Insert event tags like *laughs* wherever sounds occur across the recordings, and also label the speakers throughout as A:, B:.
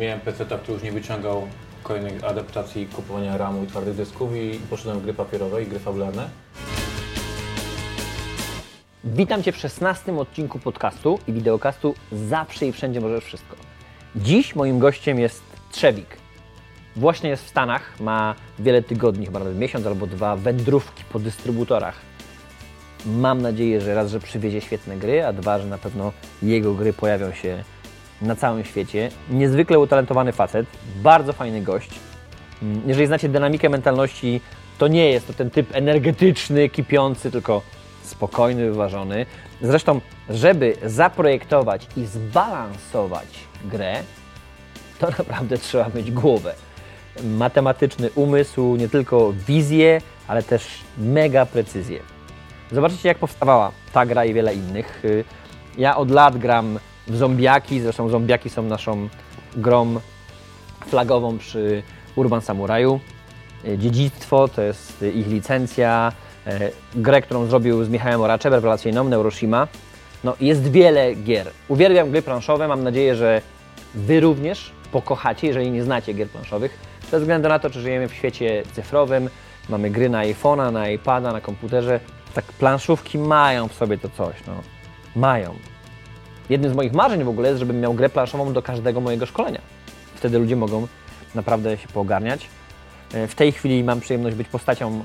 A: Miałem PC, który już nie wyciągał kolejnych adaptacji kupowania RAMu i twardych dysków i poszedłem w gry papierowe i gry fabularne.
B: Witam Cię w 16 odcinku podcastu i wideokastu Zawsze i Wszędzie Możesz Wszystko. Dziś moim gościem jest Trzewik. Właśnie jest w Stanach, ma wiele tygodni, chyba nawet miesiąc albo dwa, wędrówki po dystrybutorach. Mam nadzieję, że raz, że przywiezie świetne gry, a dwa, że na pewno jego gry pojawią się na całym świecie. Niezwykle utalentowany facet, bardzo fajny gość. Mm, Jeżeli znacie dynamikę mentalności, to nie jest to ten typ energetyczny, kipiący, tylko spokojny, wyważony. Zresztą, żeby zaprojektować i zbalansować grę, to *laughs* naprawdę trzeba mieć głowę. Matematyczny umysł, nie tylko wizję, ale też mega precyzję. Zobaczycie, jak powstawała ta gra i wiele innych. Y, Ja od lat gram w zombiaki, zresztą zombiaki są naszą grą flagową przy Urban Samuraju. Y, Dziedzictwo to jest ich licencja. E, Grę, którą zrobił z Michałem Oraczem, rewelacyjną, Neuroshima. No, jest wiele gier. Uwielbiam gry planszowe, mam nadzieję, że Wy również pokochacie, jeżeli nie znacie gier planszowych. Ze względu na to, czy żyjemy w świecie cyfrowym, mamy gry na iPhone'a, na iPada, na komputerze. Tak planszówki mają w sobie to coś, no. Mają. Jednym z moich marzeń w ogóle jest, żebym miał grę planszową do każdego mojego szkolenia. Wtedy ludzie mogą naprawdę się poogarniać. E, W tej chwili mam przyjemność być postacią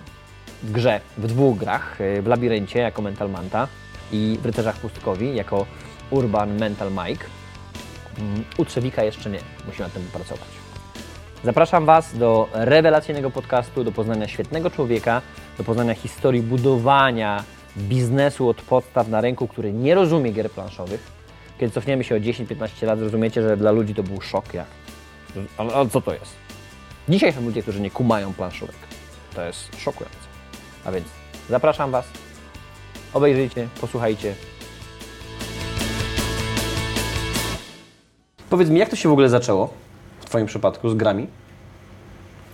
B: w grze, w dwóch grach, e, w Labiryncie jako Mental Manta i w Rycerzach Pustkowi jako Urban Mental Mike. Mm, U Trzewika jeszcze nie, musimy nad tym pracować. Zapraszam Was do rewelacyjnego podcastu, do poznania świetnego człowieka, do poznania historii budowania biznesu od podstaw na rynku, który nie rozumie gier planszowych. Kiedy cofniemy się o 10-15 lat, zrozumiecie, że dla ludzi to był szok. Jak? Ale, ale co to jest? Dzisiaj są ludzie, którzy nie kumają planszówek. To jest szokujące. A więc zapraszam Was, obejrzyjcie, posłuchajcie. Powiedz mi, jak to się w ogóle zaczęło w Twoim przypadku z grami?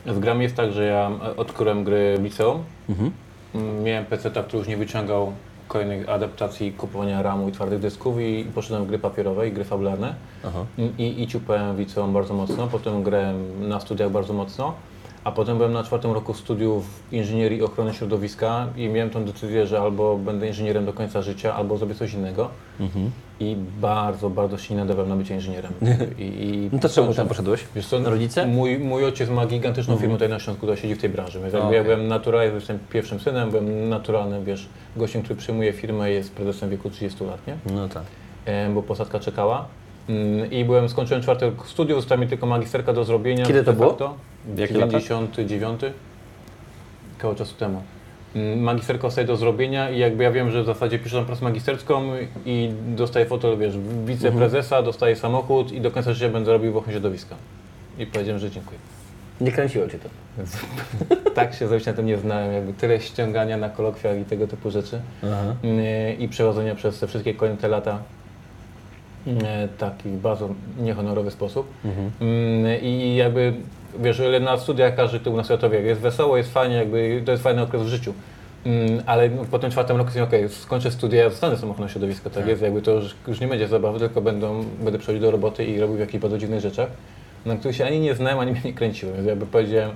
A: Z grami jest tak, że ja odkryłem gry w liceum. Mm, Miałem PC, który już nie wyciągał kolejnych adaptacji kupowania RAMu i twardych dysków i poszedłem w gry papierowe i gry fabularne. I, i, I ciupałem w liceum bardzo mocno, potem grałem na studiach bardzo mocno, a potem byłem na czwartym roku studiów inżynierii i ochrony środowiska i miałem tą decyzję, że albo będę inżynierem do końca życia, albo zrobię coś innego. I bardzo, bardzo się nie nadawałem na bycie inżynierem. *laughs* I, i
B: No to czemu tam poszedłeś?
A: Wiesz co,
B: Rodzice?
A: Mój, mój ojciec ma gigantyczną firmę tutaj na Śląsku, która siedzi w tej branży. Więc
B: Okej.
A: ja byłem naturalny, jestem pierwszym synem, byłem naturalnym, wiesz, gościem, który przejmuje firmę jest prezesem w wieku 30 lat, nie?
B: No tak.
A: Em, bo posadka czekała. Mm, I byłem, skończyłem czwarty rok studiów, została mi tylko magisterka do zrobienia.
B: Kiedy to było? Latach?
A: 99. Koło czasu temu. Mm, Magisterka zostaje do zrobienia i jakby ja wiem, że w zasadzie piszę tam pracę magisterską i dostaję fotel, wiesz, wiceprezesa,
B: Mhm.
A: dostaję samochód i do końca życia będę robił w ochronie środowiska. I powiedziałem, że dziękuję.
B: Nie kręciło Cię to.
A: Więc *laughs* tak się zrobić na tym nie znałem, jakby tyle ściągania na kolokwiach i tego typu rzeczy
B: Aha.
A: Mm, i przechodzenia przez te wszystkie kolejne te lata mm, w taki bardzo niehonorowy sposób. Mm, I jakby, wiesz, ile na studiach każdy tu u nas światowie jest wesoło, jest fajnie, jakby to jest fajny okres w życiu. Mm, Ale no, po tym czwartym roku sobie, okej, skończę studia, zostanę samochodem środowiska, tak, jest, jakby to już, już nie będzie zabawy, tylko będą, będę przychodził do roboty i robił w jakichś bardzo dziwnych rzeczach, na których się ani nie znałem, ani mnie nie kręciłem. Więc jakby powiedziałem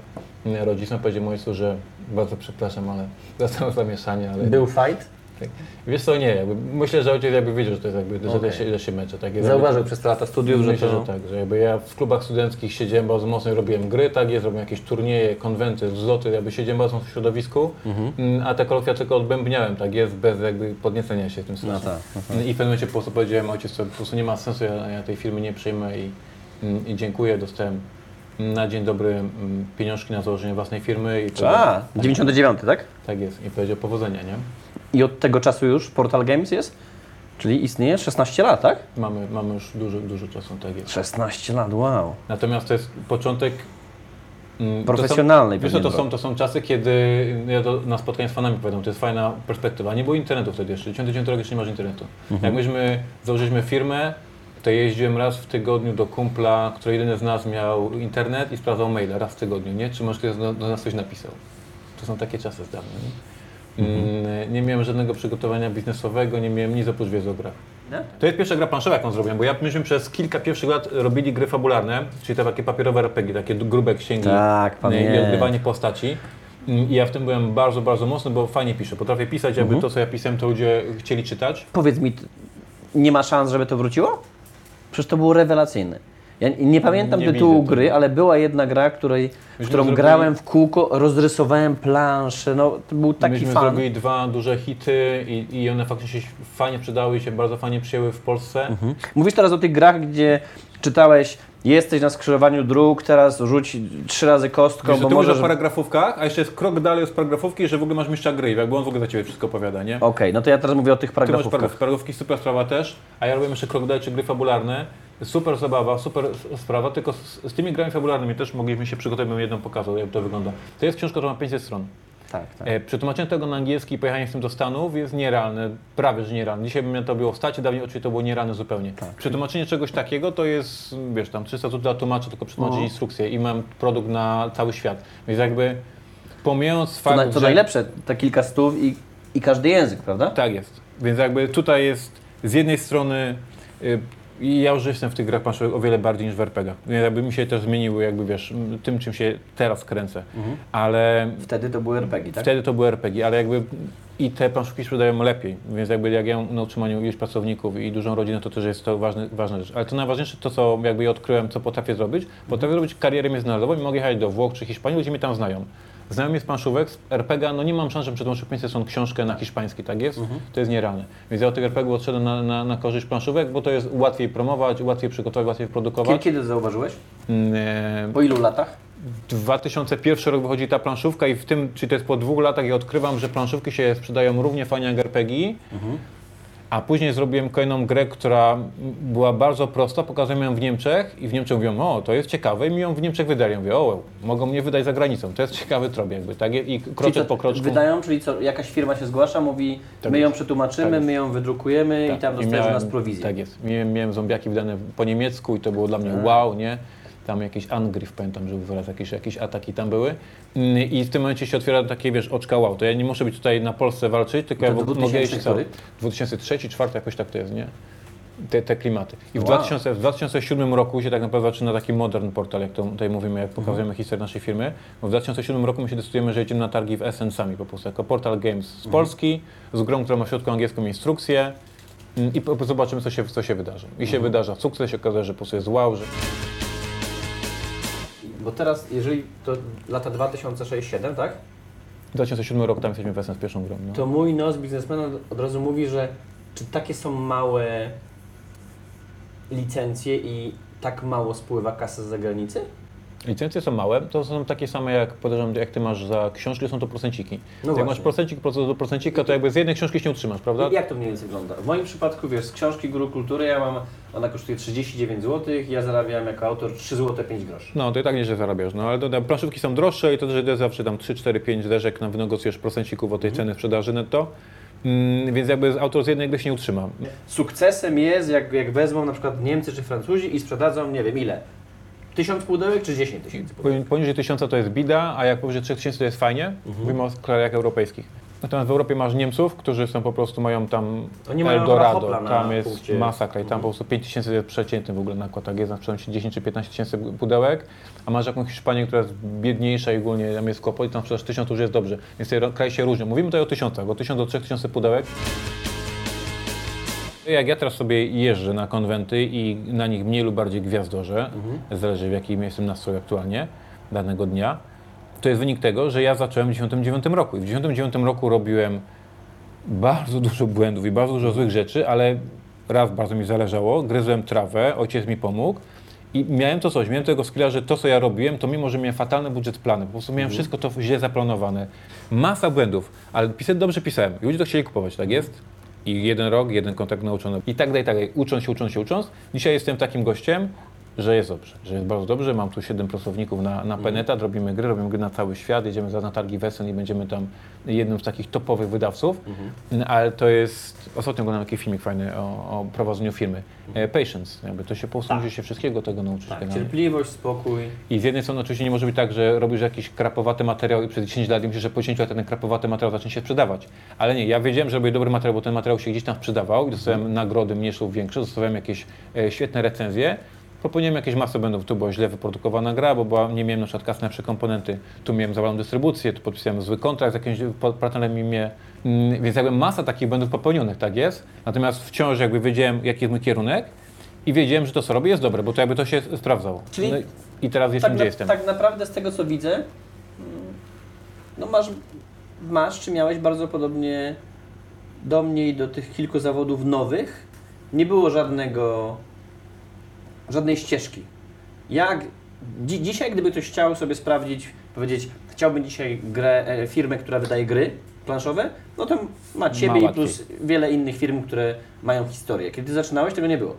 A: mm, rodzicom, powiedziałem ojcu, że bardzo przepraszam, ale *laughs* zostało zamieszanie, ale...
B: Był fight?
A: Tak. Wiesz co, nie, jakby myślę, że ojciec jakby wiedział, że to jest jakby, że, to się, że się męczę. Tak,
B: Zauważył przez te lata studiów, że
A: Myślę,
B: to...
A: że tak, że jakby ja w klubach studenckich siedziałem bardzo mocno i robiłem gry, tak jest, robiłem jakieś turnieje, konwenty, zloty, jakby siedziałem bardzo mocno w środowisku,
B: Mhm.
A: mm, a te kolokwia tylko odbębniałem, tak jest, bez jakby podniecenia się w tym
B: No
A: sensie.
B: tak.
A: I w pewnym momencie po prostu powiedziałem, ojciec, to po prostu nie ma sensu, ja, ja tej firmy nie przyjmę i, mm, i dziękuję, dostałem na dzień dobry mm, pieniążki na założenie własnej firmy i
B: A,
A: powiedział-
B: 99, tak?
A: tak jest, i powiedział powodzenia, nie?
B: I od tego czasu już Portal Games jest? Czyli istnieje 16 lat, tak?
A: Mamy, mamy już dużo, dużo czasu, tak jest.
B: 16 lat, wow.
A: Natomiast to jest początek mm,
B: Profesjonalnej
A: To są, wiesz, to, są, to są czasy, kiedy ja to na spotkaniu z fanami powiadam, to jest fajna perspektywa. Nie było internetu wtedy jeszcze, 99 rok jeszcze nie masz internetu.
B: Mhm.
A: Jak myśmy założyliśmy firmę, to jeździłem raz w tygodniu do kumpla, który jedyny z nas miał internet i sprawdzał maile raz w tygodniu, nie? Czy może ktoś do, do nas coś napisał. To są takie czasy z dawna, nie?
B: Mhm.
A: Nie miałem żadnego przygotowania biznesowego, nie miałem nic oprócz wiedzy o grach.
B: Nie?
A: To jest pierwsza gra planszowa, jaką zrobiłem, bo ja myśmy przez kilka pierwszych lat robili gry fabularne, czyli te takie papierowe RPG, takie grube księgi
B: Tak,
A: i odgrywanie postaci. Mm, I ja w tym byłem bardzo, bardzo mocny, bo fajnie piszę. Potrafię pisać, jakby to, co ja pisałem, to ludzie chcieli czytać.
B: Powiedz mi, nie ma szans, żeby to wróciło? Przecież to było rewelacyjne. Ja nie- pamiętam
A: Nie
B: tytułu
A: widzę tego.
B: gry, ale była jedna gra, której, którą
A: zrobili-
B: grałem w kółko, rozrysowałem planszę, no to był taki
A: Myśmy
B: fan.
A: zrobili dwa duże hity i, i one faktycznie się fajnie przydały i się bardzo fajnie przyjęły w Polsce.
B: Mhm. Mówisz teraz o tych grach, gdzie czytałeś, jesteś na skrzyżowaniu dróg, teraz rzuć trzy razy kostką,
A: Wiesz,
B: bo
A: ty możesz o paragrafówkach, a jeszcze jest krok dalej od paragrafówki, że w ogóle masz mistrza gry, jakby on w ogóle za Ciebie wszystko opowiada, nie?
B: Okej, no to ja teraz mówię o tych
A: Ty masz
B: paragrafówkach.
A: paragrafówki, super sprawa też, a ja robię jeszcze krok dalej, czy gry fabularne. Super zabawa, super sprawa, tylko z, z tymi grami fabularnymi też mogliśmy się przygotować, bym jedną pokazał, jak to wygląda. To jest książka, która ma 500 stron.
B: Tak, tak.
A: E, przetłumaczenie tego na angielski i pojechanie z tym do Stanów jest nierealne, prawie że nierealne. Dzisiaj bym to było wstać, dawniej oczywiście to było nierealne zupełnie.
B: Tak.
A: Przetłumaczenie czegoś takiego to jest, wiesz, tam 300 zł dla tłumacza, tylko przetłumaczyć
B: No.
A: instrukcję i mam produkt na cały świat. Więc jakby pomijając
B: Co,
A: fakt,
B: na, co
A: że...
B: najlepsze, te kilka stów i, i każdy język, prawda?
A: Tak jest. Więc jakby tutaj jest z jednej strony y, i ja już jestem w tych grach planszowych o wiele bardziej niż w RPG-ach. Więc jakby mi się też zmieniły jakby wiesz, tym czym się teraz kręcę. Ale
B: Wtedy to były RPG, tak?
A: wtedy to były RPG, ale jakby i te planszówki sprzedają lepiej. Więc jakby jak ja mam na utrzymaniu ilość pracowników i dużą rodzinę, to też jest to ważne, ważna rzecz. Ale to najważniejsze to, co jakby ja odkryłem, co potrafię zrobić. Potrafię zrobić karierę międzynarodową i mogę jechać do Włoch czy Hiszpanii, ludzie mnie tam znają. Znają mnie z planszówek, z RPG, no nie mam szans, żebym przetłumaczył 500 stron książkę na hiszpański, tak jest? To jest nierealne. Więc ja od tych RPG odszedłem na, na, na korzyść planszówek, bo to jest łatwiej promować, łatwiej przygotować, łatwiej produkować.
B: kiedy zauważyłeś?
A: Mm, e,
B: Po ilu latach?
A: 2001 rok wychodzi ta planszówka i w tym, czyli to jest po dwóch latach, ja odkrywam, że planszówki się sprzedają równie fajnie jak RPG. A później zrobiłem kolejną grę, która była bardzo prosta, pokazuję ją w Niemczech i w Niemczech mówią, o, to jest ciekawe i mi ją w Niemczech wydali. Ja mówię, o, mogą mnie wydać za granicą, to jest ciekawy trop jakby, tak? I
B: Czyli
A: kroczek
B: co,
A: po kroczku.
B: Wydają, czyli co, jakaś firma się zgłasza, mówi,
A: Tak
B: my ją przetłumaczymy,
A: Tak
B: my ją wydrukujemy
A: Tak.
B: i tam dostajesz nas prowizję.
A: Tak jest. Miałem, miałem zombiaki wydane po niemiecku i to było dla mnie wow, nie? Tam jakiś Angriff, pamiętam, że wyraz, jakieś, jakieś ataki tam były. Mm, I w tym momencie się otwiera takie, wiesz, oczka wow. To ja nie muszę być tutaj na Polsce walczyć, tylko
B: To
A: ja mogę
B: 2000
A: iść cały.
B: który?
A: 2003, 2004, jakoś tak to jest, nie? Te, te klimaty. I w,
B: Wow.
A: 2000, w 2007 roku się tak naprawdę zaczyna taki modern portal, jak to tutaj mówimy, jak pokazujemy
B: Mhm.
A: historię naszej firmy. Bo w 2007 roku my się decydujemy, że jedziemy na targi w Essen sami po prostu, jako Portal Games z
B: Mhm.
A: Polski, z grą, która ma w środku angielską instrukcję mm, i po, zobaczymy, co się, co się wydarzy. I
B: Mhm.
A: się wydarza sukces, się okazuje, że po prostu jest wow, że
B: Bo teraz, jeżeli to lata 2006-2007, tak?
A: w 2007 roku tam jesteśmy w Essen z pierwszą grą. No.
B: To mój nos biznesmena od razu mówi, że czy takie są małe licencje i tak mało spływa kasa z zagranicy?
A: Licencje są małe, to są takie same jak podejrzewam, jak ty masz za książki, są to procenciki.
B: No
A: jak masz procencik do procencika, to jakby z jednej książki się nie utrzymasz, prawda?
B: I Jak to mniej więcej wygląda? W moim przypadku, wiesz, z książki Guru Kultury ja mam, ona kosztuje 39 zł, ja zarabiam jako autor 3 zł 5 groszy.
A: No, to i tak nieźle zarabiasz, no ale to, planszówki są droższe i to, że zawsze tam 3, 4, 5 deszek na wynegocjujesz procencików od tej
B: Mhm.
A: ceny sprzedaży netto, mm, więc jakby autor z jednej gry się nie utrzyma.
B: Sukcesem jest, jak, jak wezmą na przykład Niemcy czy Francuzi i sprzedadzą, nie wiem ile, tysiąc pudełek czy 10 tysięcy pudełek?
A: Poni- Poniżej 1000 to jest bida, a jak powyżej 3000 to jest fajnie,
B: Mhm.
A: mówimy o krajach europejskich. Natomiast w Europie masz Niemców, którzy są po prostu, mają tam
B: Oni mają
A: Eldorado,
B: na
A: tam jest
B: punkcie.
A: masakra i tam po prostu 5000 jest przeciętny w ogóle nakład, tak jest, na sprzedaż 10 czy 15 tysięcy pudełek, a masz jakąś Hiszpanię, która jest biedniejsza i ogólnie tam jest kłopot i tam sprzedaż 1000 to już jest dobrze, więc te kraje się różnią. Mówimy tutaj o tysiącach, od 1000 do 3000 pudełek. Jak ja teraz sobie jeżdżę na konwenty i na nich mniej lub bardziej gwiazdorzę, zależy w jakim jestem nastroju aktualnie danego dnia, to jest wynik tego, że ja zacząłem w 99 roku i w 99 roku robiłem bardzo dużo błędów i bardzo dużo złych rzeczy, ale raz bardzo mi zależało, gryzłem trawę, ojciec mi pomógł i miałem to coś, miałem tego skilla, że to co ja robiłem, to mimo, że miałem fatalny budżet plany, po prostu miałem wszystko to źle zaplanowane. Masa błędów, ale pisać dobrze pisałem ludzie to chcieli kupować, tak jest? I jeden rok, jeden kontakt nauczony i tak dalej, tak dalej. Ucząc się, ucząc się, ucząc. Dzisiaj jestem takim gościem, że jest dobrze, że jest bardzo dobrze. Mam tu siedem pracowników na, na Penetat, robimy gry, robimy gry na cały świat, jedziemy za na targi Wesen i będziemy tam jednym z takich topowych wydawców, ale to jest, ostatnio oglądałem taki filmik fajny o, o prowadzeniu firmy. E, Patience, jakby to się po prostu
B: Tak.
A: musi się wszystkiego tego nauczyć.
B: Tak,
A: generalnie.
B: cierpliwość, spokój.
A: I z jednej strony oczywiście nie może być tak, że robisz jakiś krapowaty materiał i przez 10 lat myślisz, że po 10 latach ten krapowaty materiał zacznie się sprzedawać. Ale nie, ja wiedziałem, że robię dobry materiał, bo ten materiał się gdzieś tam sprzedawał i dostałem nagrody mniejsze lub większe, dostałem jakieś e, świetne recenzje. Popełniłem jakieś masę błędów, tu była źle wyprodukowana gra, bo była, nie miałem na przykład kasy na najlepsze komponenty, tu miałem zawaloną dystrybucję, tu podpisałem zły kontrakt z jakimś partnerem i mnie, mm, więc jakby masa takich błędów popełnionych, tak jest. Natomiast wciąż jakby wiedziałem, jaki jest mój kierunek i wiedziałem, że to, co robię, jest dobre, bo to jakby to się sprawdzało.
B: Czyli
A: no i- I teraz jestem,
C: tak,
A: gdzie
C: na,
A: jestem.
C: tak naprawdę z tego co widzę, mm, no masz, masz czy miałeś bardzo podobnie do mnie i do tych kilku zawodów nowych. Nie było żadnego, żadnej ścieżki. Jak dzi, dzisiaj, gdyby ktoś chciał sobie sprawdzić, powiedzieć, chciałbym dzisiaj grę, e, firmę, która wydaje gry planszowe, no to ma Ciebie i plus wiele innych firm, które mają historię. Kiedy Ty zaczynałeś, tego nie było.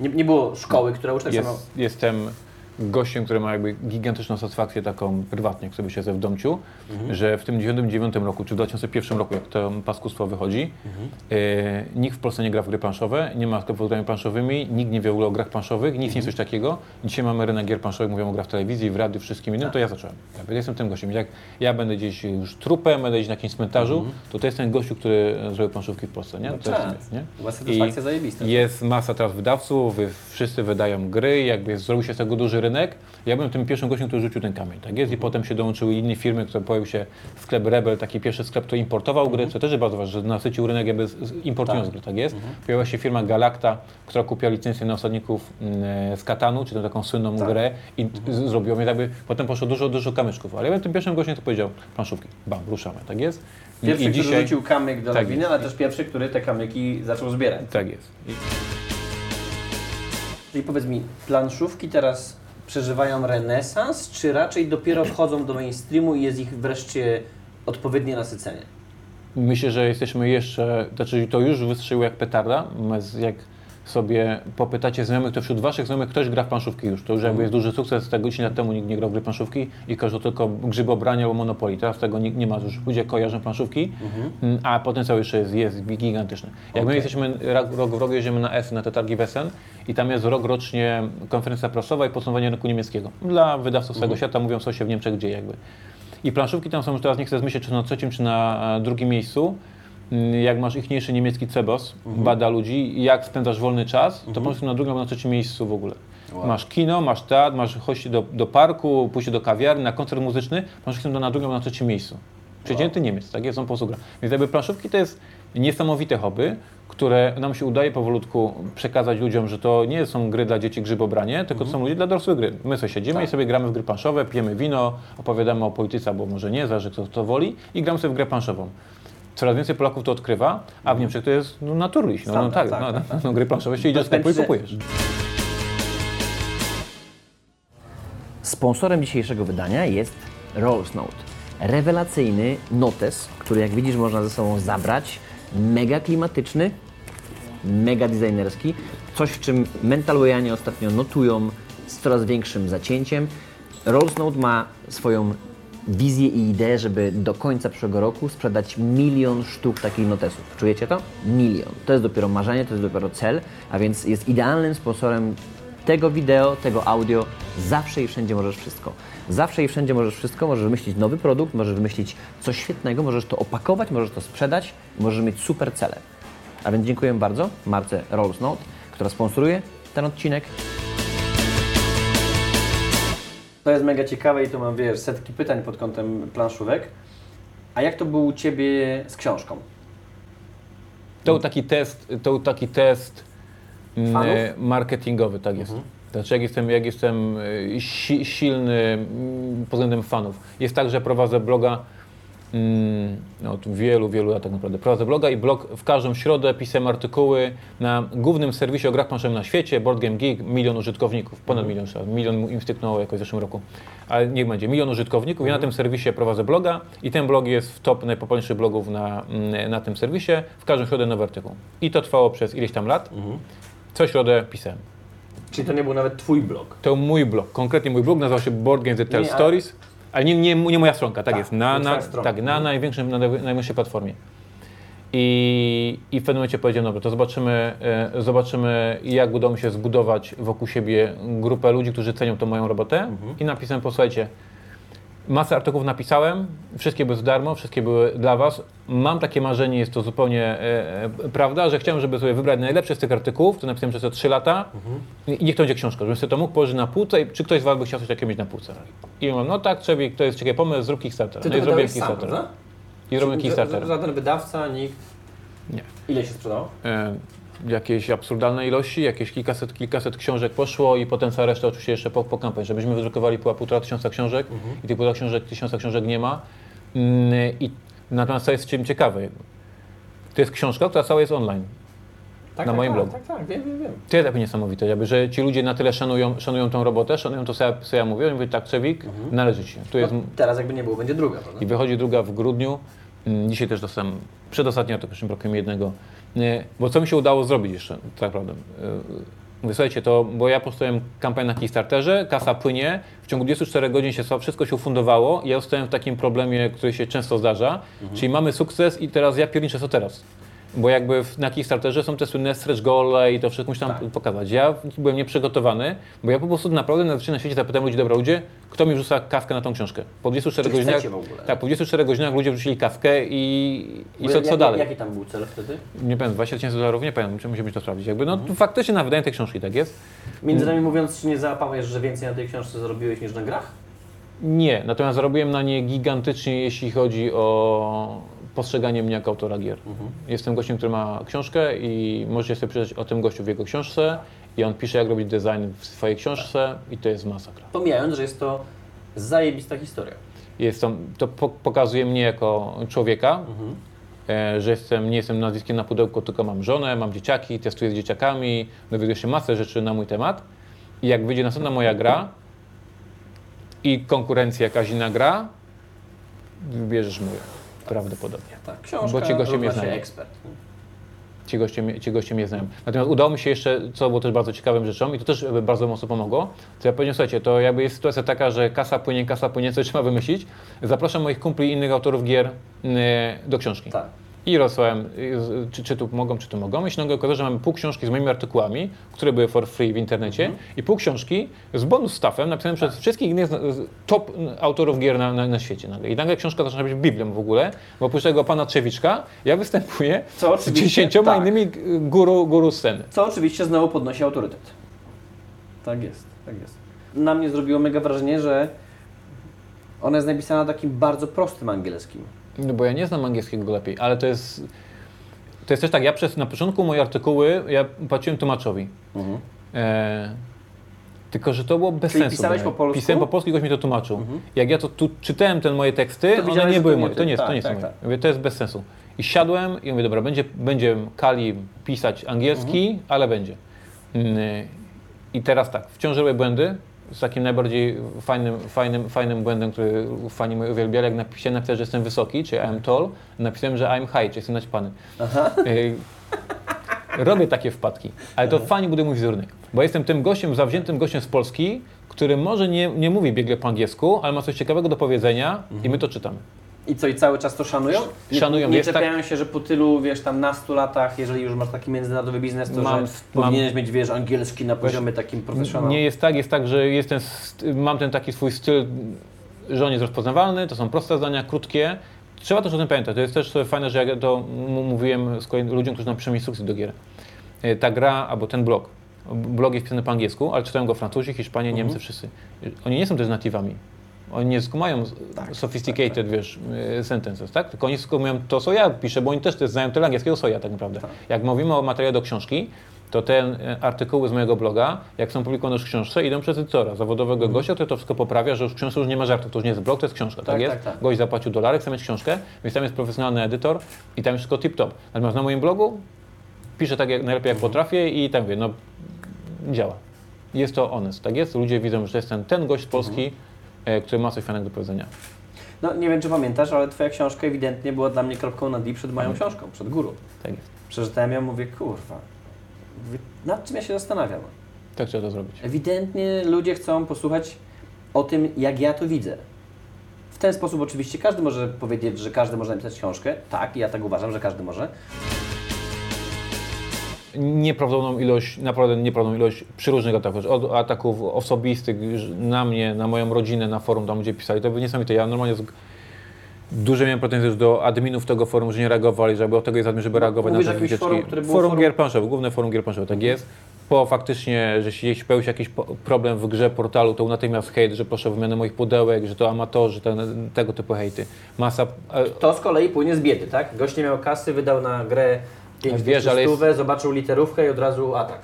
C: Nie, nie było szkoły, która uczy tak samo.
A: Jest, jestem gościem, który ma jakby gigantyczną satysfakcję taką prywatnie, sobie siedzę w domciu,
C: Mhm.
A: że w tym 99 roku, czy w 2001 roku, jak to paskustwo wychodzi,
C: Mhm.
A: e, nikt w Polsce nie gra w gry planszowe, nie ma sklepów z grami planszowymi, nikt nie wie w ogóle o grach planszowych, nic
C: Mhm.
A: nie coś takiego. Dzisiaj mamy rynek gier planszowych, mówią o grach w telewizji, w radiu, wszystkim innym,
C: Tak.
A: to ja zacząłem. Ja jestem tym gościem. Jak ja będę gdzieś już trupem, będę gdzieś na jakimś cmentarzu, to to jest ten gościu, który zrobił planszówki w Polsce, nie?
C: No
A: to
C: tak.
A: jest, nie?
C: Była satysfakcja zajebista.
A: Jest masa teraz wydawców, wy- wszyscy wydają gry, jakby zrobił się z tego duży rynek. Ja byłem tym pierwszym gościem, który rzucił ten kamień, tak jest? I potem się dołączyły inne firmy, które pojawił się sklep Rebel, taki pierwszy sklep, który importował gry, co też jest bardzo ważne, że nasycił rynek jakby importując
C: Tak.
A: gry, tak jest? Pojawiła się firma Galacta, która kupiła licencję na osadników mm, z Katanu, czy tę taką słynną
C: Tak.
A: grę i z, zrobiła, więc jakby potem poszło dużo, dużo kamyczków. Ale ja byłem tym pierwszym gościem, który powiedział, planszówki, bam, ruszamy, tak jest? I-
C: Pierwszy,
A: I
C: który
A: dzisiaj...
C: rzucił kamyk do
A: Tak
C: lawiny,
A: jest.
C: ale też pierwszy, który te kamyki zaczął zbierać.
A: Tak jest. I,
C: Czyli powiedz mi, planszówki teraz przeżywają renesans, czy raczej dopiero wchodzą do mainstreamu i jest ich wreszcie odpowiednie nasycenie?
A: Myślę, że jesteśmy jeszcze, znaczy to już wystrzeliło jak petarda, jak sobie popytacie znajomych, to wśród waszych znajomych ktoś gra w planszówki już. To już jakby jest duży sukces, tego 10 lat temu nikt nie grał w gry planszówki i każdy tylko grzybobranie albo Monopoly. Teraz tego nikt nie ma, już ludzie kojarzą planszówki, mm, a potencjał jeszcze jest, jest gigantyczny. Jak my
C: Okej.
A: jesteśmy rok, rok w rok jedziemy na S, na te targi Wesen i tam jest rok rocznie konferencja prasowa i podsumowanie rynku niemieckiego. Dla wydawców z całego świata mówią co się w Niemczech dzieje jakby. I planszówki tam są już teraz, nie chcę zmyśleć, czy na trzecim, czy na e, drugim miejscu. Mm, Jak masz ichniejszy niemiecki cebos, bada ludzi, jak spędzasz wolny czas, to po prostu na drugim na trzecim miejscu w ogóle.
C: Wow.
A: Masz kino, masz teatr, masz chodź do, do parku, pójście do kawiarni, na koncert muzyczny, masz to na drugim na trzecim miejscu. Przeciętny Niemiec, tak jest, on po prostu gra. Więc jakby planszówki to jest niesamowite hobby, które nam się udaje powolutku przekazać ludziom, że to nie są gry dla dzieci grzybobranie, tylko to są ludzie dla dorosłych gry. My sobie siedzimy
C: Tak.
A: i sobie gramy w gry planszowe, pijemy wino, opowiadamy o polityce, albo może nie, zależy kto to woli i gramy sobie w grę planszową. Coraz więcej Polaków to odkrywa, a w Niemczech to jest no, naturliś. No, no tak,
C: Standard,
A: no,
C: tak,
A: no, no, gry planszowe się idzie do sklepu i kupujesz.
B: Sponsorem dzisiejszego wydania jest Rolls Note. Rewelacyjny notes, który jak widzisz można ze sobą zabrać. Mega klimatyczny, mega designerski. Coś, w czym mentalwayanie ostatnio notują z coraz większym zacięciem. Rolls Note ma swoją wizję i ideę, żeby do końca przyszłego roku sprzedać milion sztuk takich notesów. Czujecie to? Milion. To jest dopiero marzenie, to jest dopiero cel, a więc jest idealnym sponsorem tego wideo, tego audio. Zawsze i wszędzie możesz wszystko. Zawsze i wszędzie możesz wszystko. Możesz wymyślić nowy produkt, możesz wymyślić coś świetnego, możesz to opakować, możesz to sprzedać, możesz mieć super cele. A więc dziękuję bardzo marce Rolls Note, która sponsoruje ten odcinek.
C: To jest mega ciekawe i tu mam, wiesz, setki pytań pod kątem planszówek. A jak to było u Ciebie z książką?
A: To był taki test, to był taki test mm,
C: Fanów?
A: marketingowy, tak jest. Znaczy jak jestem, jak jestem e, si, silny mm, pod względem fanów. Jest tak, że prowadzę bloga od wielu, wielu lat tak naprawdę. Prowadzę bloga i blog w każdą środę pisałem artykuły na głównym serwisie o grach planszowych na świecie, Board Game Geek, milion użytkowników, ponad milion, trzeba- milion im styknęło jakoś w zeszłym roku. Ale niech będzie, milion użytkowników. Ja na tym serwisie prowadzę bloga i ten blog jest w top najpopularniejszych blogów na, mm, na tym serwisie. W każdą środę nowy artykuł. I to trwało przez ileś tam lat. Co środę pisałem.
C: Czyli to nie był nawet twój blog.
A: To mój blog, konkretnie mój blog nazywał się Board Games That Tell Stories, ale nie, nie, nie moja stronka, tak,
C: Tak,
A: jest, na, na, tak, na największym, na naj- najwyższej platformie. I, I w pewnym momencie powiedziałem, dobra, to zobaczymy, e, zobaczymy, jak uda mi się zbudować wokół siebie grupę ludzi, którzy cenią tą moją robotę.
C: Mhm.
A: I napisałem, posłuchajcie, masę artykułów napisałem, wszystkie były za darmo, wszystkie były dla Was. Mam takie marzenie, jest to zupełnie e, e, prawda, że chciałem, żeby sobie wybrać najlepsze z tych artykułów, to napisałem przez te 3 lata i niech to będzie książka, żebym sobie to mógł położyć na półce i czy ktoś z Was by chciał coś takiego mieć na półce. I mówię, no tak, Czebik, to jest ciekawy pomysł, zrób Kickstarter.
C: Ty
A: no i
C: sam,
A: Kickstarter.
C: prawda?
A: I
C: Czyli
A: Kickstarter.
C: Ża- Żaden wydawca, nikt.
A: Nie.
C: Ile się sprzedało?
A: E, jakieś absurdalne ilości, jakieś kilkaset, kilkaset książek poszło i potem cała reszta oczywiście jeszcze po, po kampanii, żebyśmy wydrukowali pół, półtora tysiąca książek i tych półtora książek, tysiąca książek nie ma. Mm, I natomiast co jest czym ciekawe, to jest książka, która cała jest online.
C: Tak,
A: Na
C: tak,
A: moim
C: tak,
A: blogu.
C: Tak, tak, wiem, wiem, wiem.
A: To jest jakby niesamowite, jakby, że ci ludzie na tyle szanują, szanują tą robotę, szanują to, co ja, co ja mówię. Oni mówią, tak, Czewik, należy Ci. Tu jest,
C: No, teraz jakby nie było, będzie druga, prawda?
A: I wychodzi druga w grudniu. Mm, Dzisiaj też dostałem, przedostatnio artykuł blokiem jednego. Bo co mi się udało zrobić jeszcze, tak naprawdę? Mówię, słuchajcie, to, bo ja postawiłem kampanię na Kickstarterze, kasa płynie, w ciągu 24 godzin się wszystko się ufundowało i ja zostałem w takim problemie, który się często zdarza, czyli mamy sukces i teraz ja pierniczę co teraz. Bo jakby w, na Kickstarterze są te słynne stretch goale i to wszystko muszę tam
C: Tak.
A: pokazać. Ja byłem nieprzygotowany, bo ja po prostu naprawdę na na świecie zapytałem ludzi, dobra ludzie, kto mi wrzuca kawkę na tą książkę? Po 24
C: Czy
A: godzinach,
C: chcecie w ogóle?
A: tak, po 24 godzinach ludzie wrzucili kawkę i, i co, co dalej?
C: Jaki tam był cel wtedy?
A: Nie pamiętam, 20 tysięcy dolarów, nie pamiętam, musimy to sprawdzić. Jakby, no faktycznie na wydanie tej książki tak jest.
C: Między nami mówiąc, czy nie załapałeś, że więcej na tej książce zarobiłeś niż na grach?
A: Nie, natomiast zarobiłem na nie gigantycznie, jeśli chodzi o postrzeganie mnie jako autora gier. Jestem gościem, który ma książkę i możecie sobie przeczytać o tym gościu w jego książce i on pisze, jak robić design w swojej książce i to jest masakra.
C: Pomijając, że jest to zajebista historia.
A: Jest to, to po, pokazuje mnie jako człowieka, e, że jestem, nie jestem nazwiskiem na pudełku, tylko mam żonę, mam dzieciaki, testuję z dzieciakami, dowiaduję się masę rzeczy na mój temat. I jak wyjdzie następna moja gra i konkurencja jakaś inna gra, wybierzesz moją. Prawdopodobnie.
C: Tak, książka
A: Bo ci goście mnie znają.
C: ekspert.
A: Ci goście, ci goście mnie znają. Natomiast udało mi się jeszcze, co było też bardzo ciekawą rzeczą i to też bardzo mocno pomogło, to ja powiedziałem, słuchajcie, to jakby jest sytuacja taka, że kasa płynie, kasa płynie, coś trzeba wymyślić. Zapraszam moich kumpli i innych autorów gier e, do książki.
C: Tak.
A: I rozsłałem, czy, czy tu mogą, czy tu mogą. I się nagle okazało, że mamy pół książki z moimi artykułami, które były for free w internecie
C: Mhm.
A: i pół książki z bonus staffem napisanym
C: Tak.
A: przez wszystkich innych z- z- top autorów gier na, na, na świecie. Nagle. I nagle książka zaczyna być Biblią w ogóle, bo oprócz tego pana Trzewiczka ja występuję
C: Co
A: z dziesięcioma
C: tak.
A: innymi y, guru, guru sceny.
C: Co oczywiście znowu podnosi autorytet. Tak jest, tak jest. Na mnie zrobiło mega wrażenie, że ona jest napisana takim bardzo prostym angielskim.
A: No bo ja nie znam angielskiego lepiej, ale to jest... To jest też tak, ja przez, na początku moje artykuły ja płaciłem tłumaczowi. E, tylko, że to było bez
C: Czyli
A: sensu.
C: pisałeś po polsku? Mhm.
A: Pisałem po polsku i ktoś mi to tłumaczył. Jak ja to tu czytałem te moje teksty,
C: To
A: one nie były
C: to
A: moje. To nie jest, to
C: Tak,
A: nie jest
C: tak,
A: moje.
C: tak.
A: Mówię, to jest bez sensu. I siadłem i mówię, dobra, będzie, będzie Kali pisać angielski,
C: Mhm.
A: ale będzie. Mm, I teraz tak, wciąż robię błędy. Z takim najbardziej fajnym, fajnym, fajnym błędem, który fani moi uwielbiali, jak napisałem, napisałem, że jestem wysoki, czyli I'm tall, napisałem, że I'm high, czyli jestem naćpany. Y, Robię takie wpadki, ale to fajnie buduje mój wizerunek, bo jestem tym gościem, zawziętym gościem z Polski, który może nie, nie mówi biegle po angielsku, ale ma coś ciekawego do powiedzenia i my to czytamy.
C: I co, i cały czas to szanują? Nie,
A: Szanują,
C: Nie
A: jest tak-
C: czepiają się, że po tylu, wiesz, tam nastu latach, jeżeli już masz taki międzynarodowy biznes, to
A: Mam-
C: że
A: mam-
C: powinieneś mieć, wiesz, angielski na poziomie takim profesjonalnym.
A: Nie jest tak, jest tak, że jestem, st- mam ten taki swój styl, że on jest rozpoznawalny, to są proste zdania, krótkie. Trzeba też o tym pamiętać. To jest też fajne, że ja to mówiłem z kolei ludziom, którzy nam piszą instrukcje do gier. E, Ta gra, albo ten blog, blog jest pisany po angielsku, ale czytają go Francuzi, Hiszpanie,
C: Mhm.
A: Niemcy, wszyscy. Oni nie są też natywami. Oni nie skumają
C: Tak,
A: sophisticated, wiesz, e, sentences, tak? Tylko oni skumają to, co ja piszę, bo oni też, też znają tyle angielskiego, co ja tak naprawdę.
C: Tak.
A: Jak mówimy o materiale do książki, to te e, artykuły z mojego bloga, jak są publikowane już w książce, idą przez edytora zawodowego gościa, który to wszystko poprawia, że już w książce już nie ma żartów, to już nie jest blog, to jest książka, tak,
C: Tak,
A: jest?
C: tak, tak.
A: Gość zapłacił dolarek, chce mieć książkę, więc tam jest profesjonalny edytor i tam jest wszystko tip-top. Natomiast na moim blogu piszę tak jak, najlepiej jak potrafię i tak mówię, no działa. Jest to honest, tak jest? Ludzie widzą, że to jest ten, gość z Polski, e, który ma coś fajnego do powiedzenia.
C: No nie wiem, czy pamiętasz, ale twoja książka ewidentnie była dla mnie kropką na D przed moją książką, przed górą.
A: Tak jest.
C: Przeczytałem ją, mówię, kurwa, nad czym ja się zastanawiam?
A: Tak trzeba to zrobić.
B: Ewidentnie ludzie chcą posłuchać o tym, jak ja to widzę. W ten sposób oczywiście każdy może powiedzieć, że każdy może napisać książkę. Tak, ja tak uważam, że każdy może.
A: Nieprawdopodobną ilość, naprawdę nieprawdopodobną ilość przeróżnych ataków, od ataków osobistych na mnie, na moją rodzinę, na forum, tam gdzie pisali, to było niesamowite. Ja normalnie z... duże miałem pretensje już do adminów tego forum, że nie reagowali, żeby od tego jest admin, żeby reagować
B: mówisz
A: na te wycieczki.
B: forum, które było
A: forum
B: forum-
A: gier planszowych, główne forum gier planszowych, tak jest. Po faktycznie, że jeśli pojawił się jakiś problem w grze portalu, to natychmiast hejt, że proszę o wymianę moich pudełek, że to amatorzy, ten, tego typu hejty. Masa... e,
B: To z kolei płynie z biedy, tak? Gość nie miał kasy, wydał na grę 5
A: Wiesz, ale jest-
B: stówę, zobaczył literówkę i od razu atak.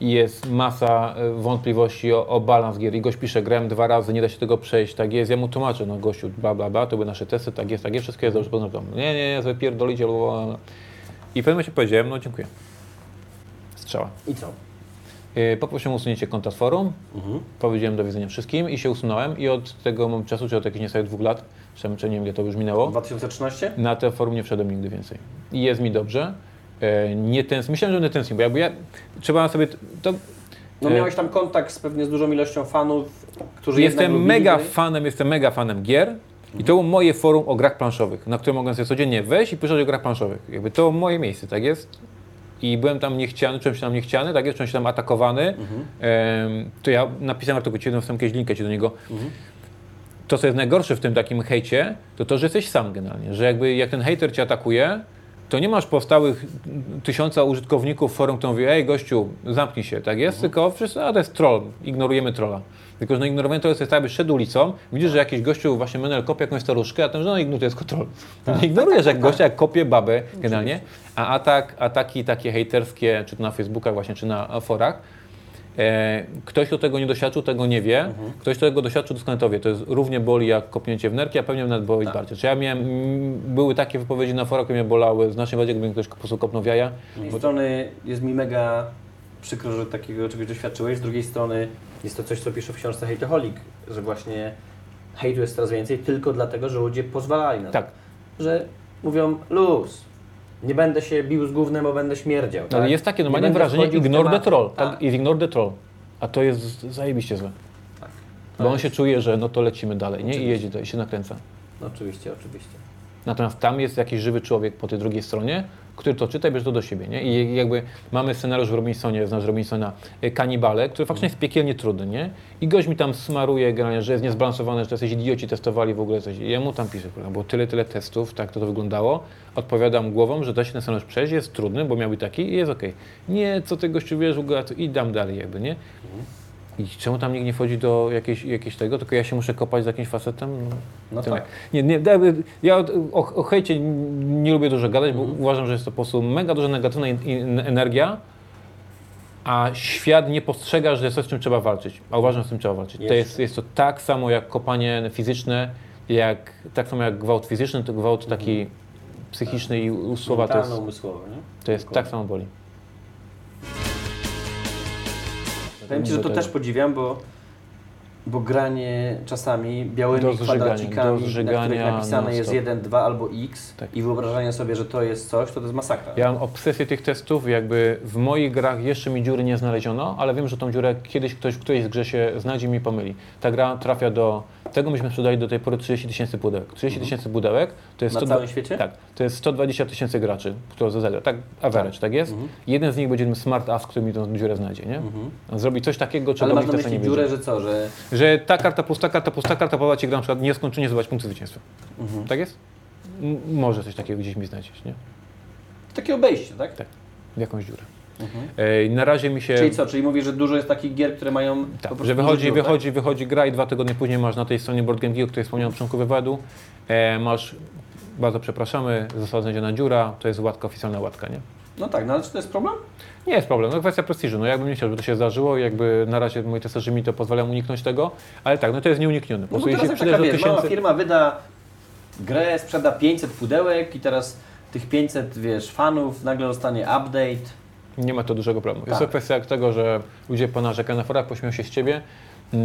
A: i jest masa e, wątpliwości o, o balans gier. I gość pisze, grałem dwa razy, nie da się tego przejść, tak jest. Ja mu tłumaczę, no gościu, bla, bla, bla, to były nasze testy, tak jest, tak jest, wszystko jest dobrze, poznam. Nie, nie, nie, wypierdolicie, bla, bla, bla. I w pewnym momencie powiedziałem, no dziękuję. Strzała.
B: I co?
A: Yy, Poprosiłem o usunięcie konta z forum,
B: Mhm.
A: powiedziałem do widzenia wszystkim i się usunąłem i od tego czasu, czy od jakichś niecałych dwóch lat, czy, czy nie wiem, ile to już minęło,
B: 2013?
A: na te forum nie wszedłem nigdy więcej. I jest mi dobrze. E, Nie tęsknię, myślałem, że nie tęsknię, bo jakby ja, trzeba sobie, to,
B: No
A: E,
B: miałeś tam kontakt z pewnie z dużą ilością fanów, którzy
A: Jestem
B: lubili
A: mega
B: gry.
A: fanem, jestem mega fanem gier i to było moje forum o grach planszowych, na które mogłem sobie codziennie wejść i pisać o grach planszowych. Jakby to moje miejsce, tak jest? I byłem tam niechciany, czułem się tam niechciany, tak jest, czułem się tam atakowany.
B: Mhm.
A: To ja napisałem artykuł, ci wstępnie jakieś linkę ci do niego.
B: Mhm.
A: To, co jest najgorsze w tym takim hejcie, to to, że jesteś sam generalnie, że jakby jak ten hejter cię atakuje, to nie masz powstałych tysiąca użytkowników forum, kto mówi, ej gościu, zamknij się, tak jest? Tylko wszyscy, a to jest troll, ignorujemy trolla. Tylko, że no ignorowanie to jest tak, jakbyś szedł ulicą, widzisz, że jakiś gościu właśnie menel kopie jakąś staruszkę, a ten, że no ignoruje, to jest troll. Nie ignorujesz jak gościa, jak kopie babę generalnie, a atak, ataki takie hejterskie, czy to na Facebookach właśnie, czy na forach, ktoś, kto tego nie doświadczył, tego nie wie. Ktoś, kto tego doświadczył, doskonale to wie. To jest równie boli jak kopnięcie w nerki, a pewnie nawet boli bardziej. Czy ja miałem, były takie wypowiedzi na forach, które mnie bolały znacznie bardziej, gdyby mi ktoś po prostu kopnął w jaja.
B: Z jednej strony jest mi mega przykro, że takiego czegoś doświadczyłeś, z drugiej strony jest to coś, co pisze w książce Hejtoholik, że właśnie hejtu jest coraz więcej tylko dlatego, że ludzie pozwalali na to.
A: Tak.
B: Że mówią luz, nie będę się bił z gównem, bo będę śmierdział.
A: Ale
B: tak?
A: jest takie
B: Nie
A: normalnie
B: będę
A: wrażenie ignore the troll.
B: Tak.
A: Tak. Ignore the troll. A to jest zajebiście złe.
B: Tak.
A: Bo on się czuje, że no to lecimy dalej, nie? I
B: Oczywiście.
A: jedzie dalej, się nakręca.
B: No, oczywiście, oczywiście.
A: Natomiast tam jest jakiś żywy człowiek po tej drugiej stronie, który to czyta i bierze to do siebie. Nie? I jakby mamy scenariusz w Robinsonie, znasz Robinsona, e, kanibale, który faktycznie jest piekielnie trudny, nie? I gość mi tam smaruje że jest niezbalansowany, że to jacyś idioci testowali w ogóle coś. I ja mu tam kurwa, było tyle, tyle testów, tak to, to wyglądało. Odpowiadam głową, że da się ten scenariusz przejść, jest trudny, bo miał i taki i jest okej. Nie, co ty gościu wiesz, i dam dalej jakby, nie? I czemu tam nikt nie wchodzi do jakiejś, jakiejś tego, tylko ja się muszę kopać z jakimś facetem? No,
B: No tak.
A: Nie, nie, da- ja o, o, hejcie nie lubię dużo gadać, bo uważam, że jest to po prostu mega duża negatywna in- in- energia, a świat nie postrzega, że jest coś, z czym trzeba walczyć. A uważam, że z tym trzeba walczyć. To jest, jest to tak samo jak kopanie fizyczne, jak, tak samo jak gwałt fizyczny, to gwałt taki psychiczny i u słowa to jest,
B: umysłowo, nie?
A: to jest
B: Dokładnie.
A: tak samo boli.
B: Powiem Ci, że to
A: tego.
B: też podziwiam, bo, bo granie czasami białymi
A: Do
B: kwadracikami,
A: do
B: na których napisane jest
A: non-stop.
B: 1, 2 albo x
A: Tak.
B: i wyobrażanie sobie, że to jest coś, to to jest masakra.
A: Ja mam obsesję tych testów, jakby w moich grach jeszcze mi dziury nie znaleziono, ale wiem, że tą dziurę kiedyś ktoś w którejś grze się znajdzie i mi pomyli. Ta gra trafia do, tego myśmy sprzedali do tej pory 30 tysięcy pudełek. 30 tysięcy pudełek to jest
B: Mhm. Na
A: 100
B: całym świecie?
A: Tak, to jest 120 tysięcy graczy, kto zagra. Tak, average, tak, jest?
B: Mhm.
A: Jeden z nich będzie tym smart ass, który mi tą dziurę znajdzie, nie?
B: Mhm.
A: On zrobi coś takiego, czego
B: Ale masz na myśli dziurę, że co, że
A: Że ta karta pusta, karta pusta, karta powoła ci gra na przykład nieskończenie zdobywać punkty zwycięstwa.
B: Mhm.
A: Tak jest? M- może coś takiego gdzieś mi znajdziesz, nie?
B: takie obejście, tak?
A: Tak. W jakąś dziurę.
B: Mhm.
A: Na razie mi się...
B: Czyli co, czyli mówisz, że dużo jest takich gier, które mają
A: Tak, że
B: dużo
A: wychodzi,
B: dziur,
A: wychodzi, wychodzi gra i dwa tygodnie później masz na tej stronie Board Game Geek, o której wspomniałem na początku wywiadu, e, masz, bardzo przepraszamy, została znaleziona dziura, to jest łatka, oficjalna łatka, nie?
B: Tak? No tak, no ale czy to jest problem?
A: Nie jest problem, no kwestia prestiżu, no jakbym nie chciał, żeby to się zdarzyło jakby na razie moi testerzy mi to pozwalają uniknąć tego, ale tak, no to jest nieuniknione. Po
B: No bo teraz jak taka, wiesz, mała
A: tysięcy...
B: firma wyda grę, sprzeda 500 pudełek i teraz tych 500, wiesz, fanów nagle dostanie update.
A: Nie ma to dużego problemu. Jest
B: Tak.
A: to kwestia tego, że ludzie ponarzekają na forach, pośmieją się z Ciebie.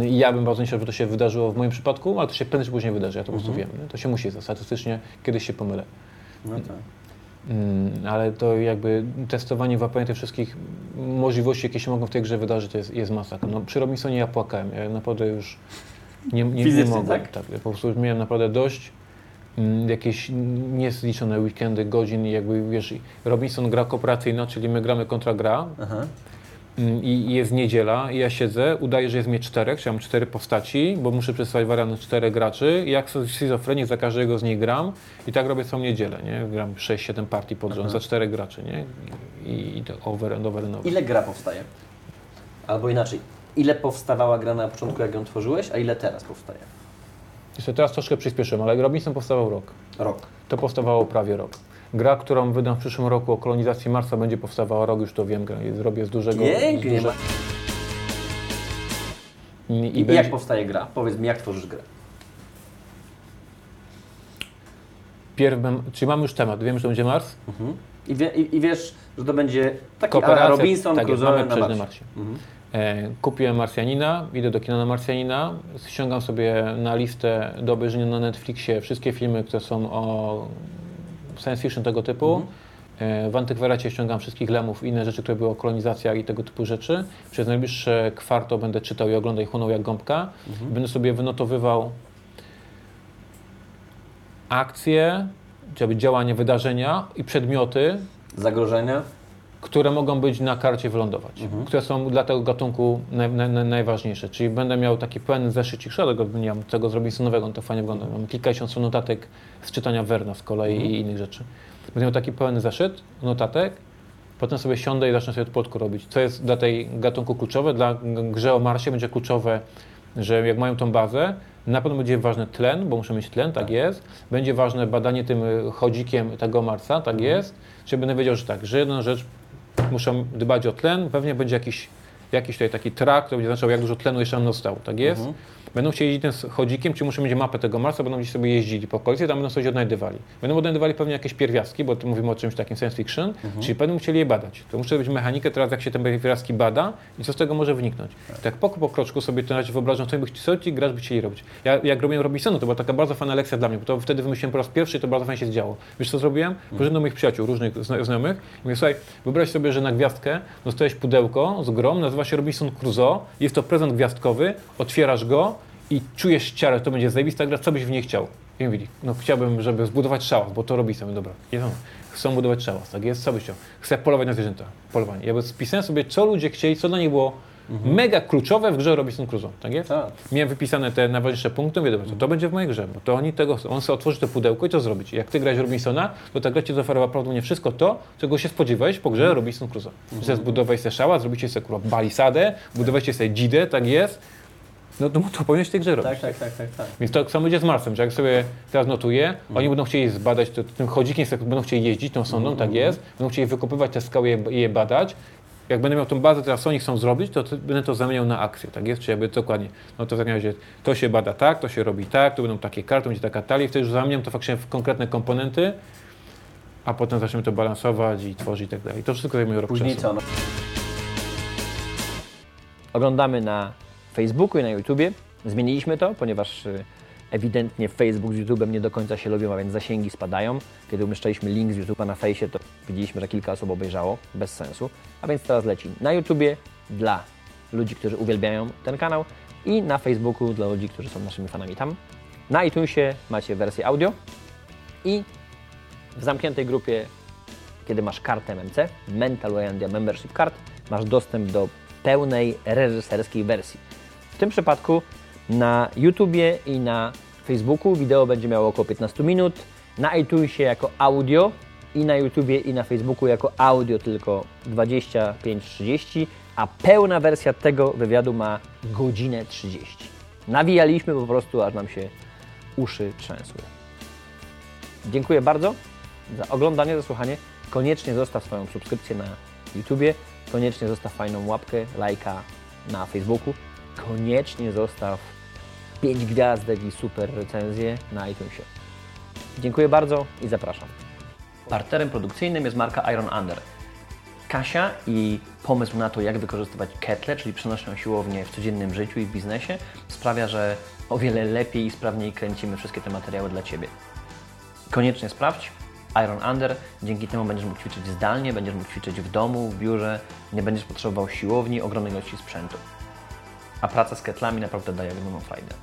A: I ja bym bardzo nie chciał, żeby to się wydarzyło w moim przypadku, ale to się prędzej czy później wydarzy, ja to po prostu wiem. Nie? To się musi statystycznie, kiedyś się pomylę.
B: No tak.
A: Mm, ale to jakby testowanie, łapanie tych wszystkich możliwości, jakie się mogą w tej grze wydarzyć, to jest, jest masakra. No, przy Robinsonie ja płakałem, ja naprawdę już nie, nie, nie
C: Fizycznie,
A: mogłem.
C: tak?
A: Tak, ja po prostu miałem naprawdę dość. Mm, Jakieś niezliczone weekendy, godzin i jakby wiesz, Robinson gra kooperacyjna, czyli my gramy kontra gra,
C: Aha.
A: Mm, i i jest niedziela i ja siedzę, udaję, że jest mnie czterech, czyli mam cztery postaci, bo muszę przedstawić wariant czterech graczy i jak schizofrenię za każdego z nich gram i tak robię całą niedzielę, nie? Gram 6-7 partii pod rząd za czterech graczy, nie? I, i to over and over and over.
C: Ile gra powstaje? Albo inaczej, ile powstawała gra na początku, jak ją tworzyłeś, a ile teraz powstaje?
A: Jeszcze teraz troszkę przyspieszyłem, ale Robinson powstawał rok.
C: Rok.
A: To powstawało prawie rok. Gra, którą wydam w przyszłym roku o kolonizacji Marsa będzie powstawała rok, już to wiem, gra- zrobię z dużego...
C: Pięknie.
A: z duże... I,
C: I,
A: i
C: jak
A: będzie...
C: powstaje gra? Powiedz mi, jak tworzysz grę?
A: Pierw bym... Czyli mamy już temat, wiemy, że to będzie Mars?
C: Mhm. I, wie, i, I wiesz, że to będzie taki
A: Kooperacja,
C: Robinson
A: tak
C: Crusoe
A: mamy
C: na Marsie.
A: Marsie.
C: Mhm.
A: E, kupiłem Marsjanina, idę do kina na Marsjanina, ściągam sobie na listę do obejrzenia na Netflixie wszystkie filmy, które są o science fiction tego typu.
C: Mhm.
A: E, w Antykwaраcie ściągam wszystkich lemów i inne rzeczy, które były o kolonizacjach i tego typu rzeczy. Przez najbliższe kwarto będę czytał i oglądał i chłonął jak gąbka.
C: Mhm.
A: Będę sobie wynotowywał akcje, działania, wydarzenia i przedmioty,
C: Zagrożenia?
A: Które mogą być na karcie wylądować,
C: Mhm.
A: które są dla tego gatunku naj, naj, naj, najważniejsze. Czyli będę miał taki pełen zeszycik, go nie mam tego zrobisonowego, on to fajnie wygląda. Mam kilkadziesiąt notatek z czytania Werna z kolei
C: Mhm.
A: i innych rzeczy. Będę miał taki pełen zeszyt notatek, potem sobie siądę i zacznę sobie od podku robić. Co jest dla tej gatunku kluczowe? Dla grze o Marsie będzie kluczowe, że jak mają tą bazę, na pewno będzie ważny tlen, bo muszę mieć tlen, tak,
C: Tak.
A: jest. Będzie ważne badanie tym y, chodzikiem tego Marsa, tak jest. Czyli będę wiedział, że tak, że jedna rzecz, muszę dbać o tlen, pewnie będzie jakiś, jakiś tutaj taki track, który będzie znaczył, jak dużo tlenu jeszcze nam zostało, tak jest.
C: Mhm.
A: Będą chcieli jeździć tym chodzikiem, czy muszę mieć mapę tego Marsa, będą gdzieś sobie jeździli po okolicy, tam będą coś odnajdywali. Będą odnajdywali pewnie jakieś pierwiastki, bo tu mówimy o czymś takim science fiction, czyli będą chcieli je badać. To muszę być mechanikę teraz, jak się te pierwiastki bada i co z tego może wyniknąć. Tak po, po kroczku sobie to na razie wyobrażam, co, by, co ci gracz by chcieli robić. Ja, jak robiłem Robinsonu, to była taka bardzo fajna lekcja dla mnie, bo to wtedy wymyśliłem po raz pierwszy i to bardzo fajnie się działo. Wiesz co zrobiłem? Poszedłem do moich przyjaciół, różnych zna- znajomych i mówię, słuchaj, wyobraź sobie, że na gwiazdkę dostałeś pudełko z grą, nazywa się Robinson Crusoe, jest to prezent gwiazdkowy, otwierasz go i czujesz ciarę, to będzie zajebista gra, co byś w niej chciał? I mówili, no chciałbym, żeby zbudować szałas, bo to robi sobie, dobra. I no, chcą budować szałas, tak jest, co byś chciał? Chcę polować na zwierzęta, polowanie. Ja spisałem sobie, co ludzie chcieli, co dla nich było mega kluczowe w grze Robinson Crusoe, tak jest?
C: Tak.
A: Miałem wypisane te najważniejsze punkty, mówię, dobra, to, to będzie w mojej grze, bo to oni tego chcą. On sobie otworzy to pudełko i co zrobić? Jak ty grałeś Robinsona, to ta gra ci zaoferowała prawdopodobnie wszystko to, czego się spodziewałeś po grze Robinson Crusoe. Mhm. Zbudowałeś sobie szała, zrobicie sobie kurwa balisadę, budowaliście sobie dzidę, tak jest. No to, to powinieneś w tej grze robić.
C: Tak, tak, tak, tak, tak.
A: Więc to samo będzie z Marsem, że jak sobie teraz notuję, oni będą chcieli zbadać, to, tym chodzikiem będą chcieli jeździć tą sondą, tak jest, będą chcieli wykopywać te skały i je, badać. Jak będę miał tą bazę, teraz co oni chcą zrobić, to, to będę to zamieniał na akcję, tak jest? Czy jakby dokładnie, no to w takim razie to się bada tak, to się robi tak, to będą takie karty, będzie taka talia, i wtedy już zamieniam to faktycznie w konkretne komponenty, a potem zaczniemy to balansować i tworzyć i tak dalej. To wszystko zajmuje rok
C: Później
A: czasu.
C: co? No,
B: Oglądamy na Facebooku i na YouTubie. Zmieniliśmy to, ponieważ y, ewidentnie Facebook z YouTube'em nie do końca się lubią, a więc zasięgi spadają. Kiedy umieszczaliśmy link z YouTube'a na fejsie, to widzieliśmy, że kilka osób obejrzało, bez sensu. A więc teraz leci na YouTubie dla ludzi, którzy uwielbiają ten kanał i na Facebooku dla ludzi, którzy są naszymi fanami tam. Na iTunesie macie wersję audio i w zamkniętej grupie kiedy masz kartę MMC, Mental Wayandia Membership Card, masz dostęp do pełnej reżyserskiej wersji. W tym przypadku na YouTubie i na Facebooku wideo będzie miało około 15 minut, na iTunesie jako audio i na YouTubie i na Facebooku jako audio tylko 25-30, a pełna wersja tego wywiadu ma godzinę 30. Nawijaliśmy po prostu, aż nam się uszy trzęsły. Dziękuję bardzo za oglądanie, za słuchanie. Koniecznie zostaw swoją subskrypcję na YouTubie, koniecznie zostaw fajną łapkę, lajka na Facebooku, koniecznie zostaw 5 gwiazdek i super recenzję na iTunesie. Dziękuję bardzo i zapraszam. Partnerem produkcyjnym jest marka Iron Under. Kasia i pomysł na to, jak wykorzystywać ketle, czyli przenośną siłownię w codziennym życiu i w biznesie, sprawia, że o wiele lepiej i sprawniej kręcimy wszystkie te materiały dla Ciebie. Koniecznie sprawdź Iron Under. Dzięki temu będziesz mógł ćwiczyć zdalnie, będziesz mógł ćwiczyć w domu, w biurze, nie będziesz potrzebował siłowni, ogromnej ilości sprzętu. A praca z ketlami naprawdę daje ogromną frajdę.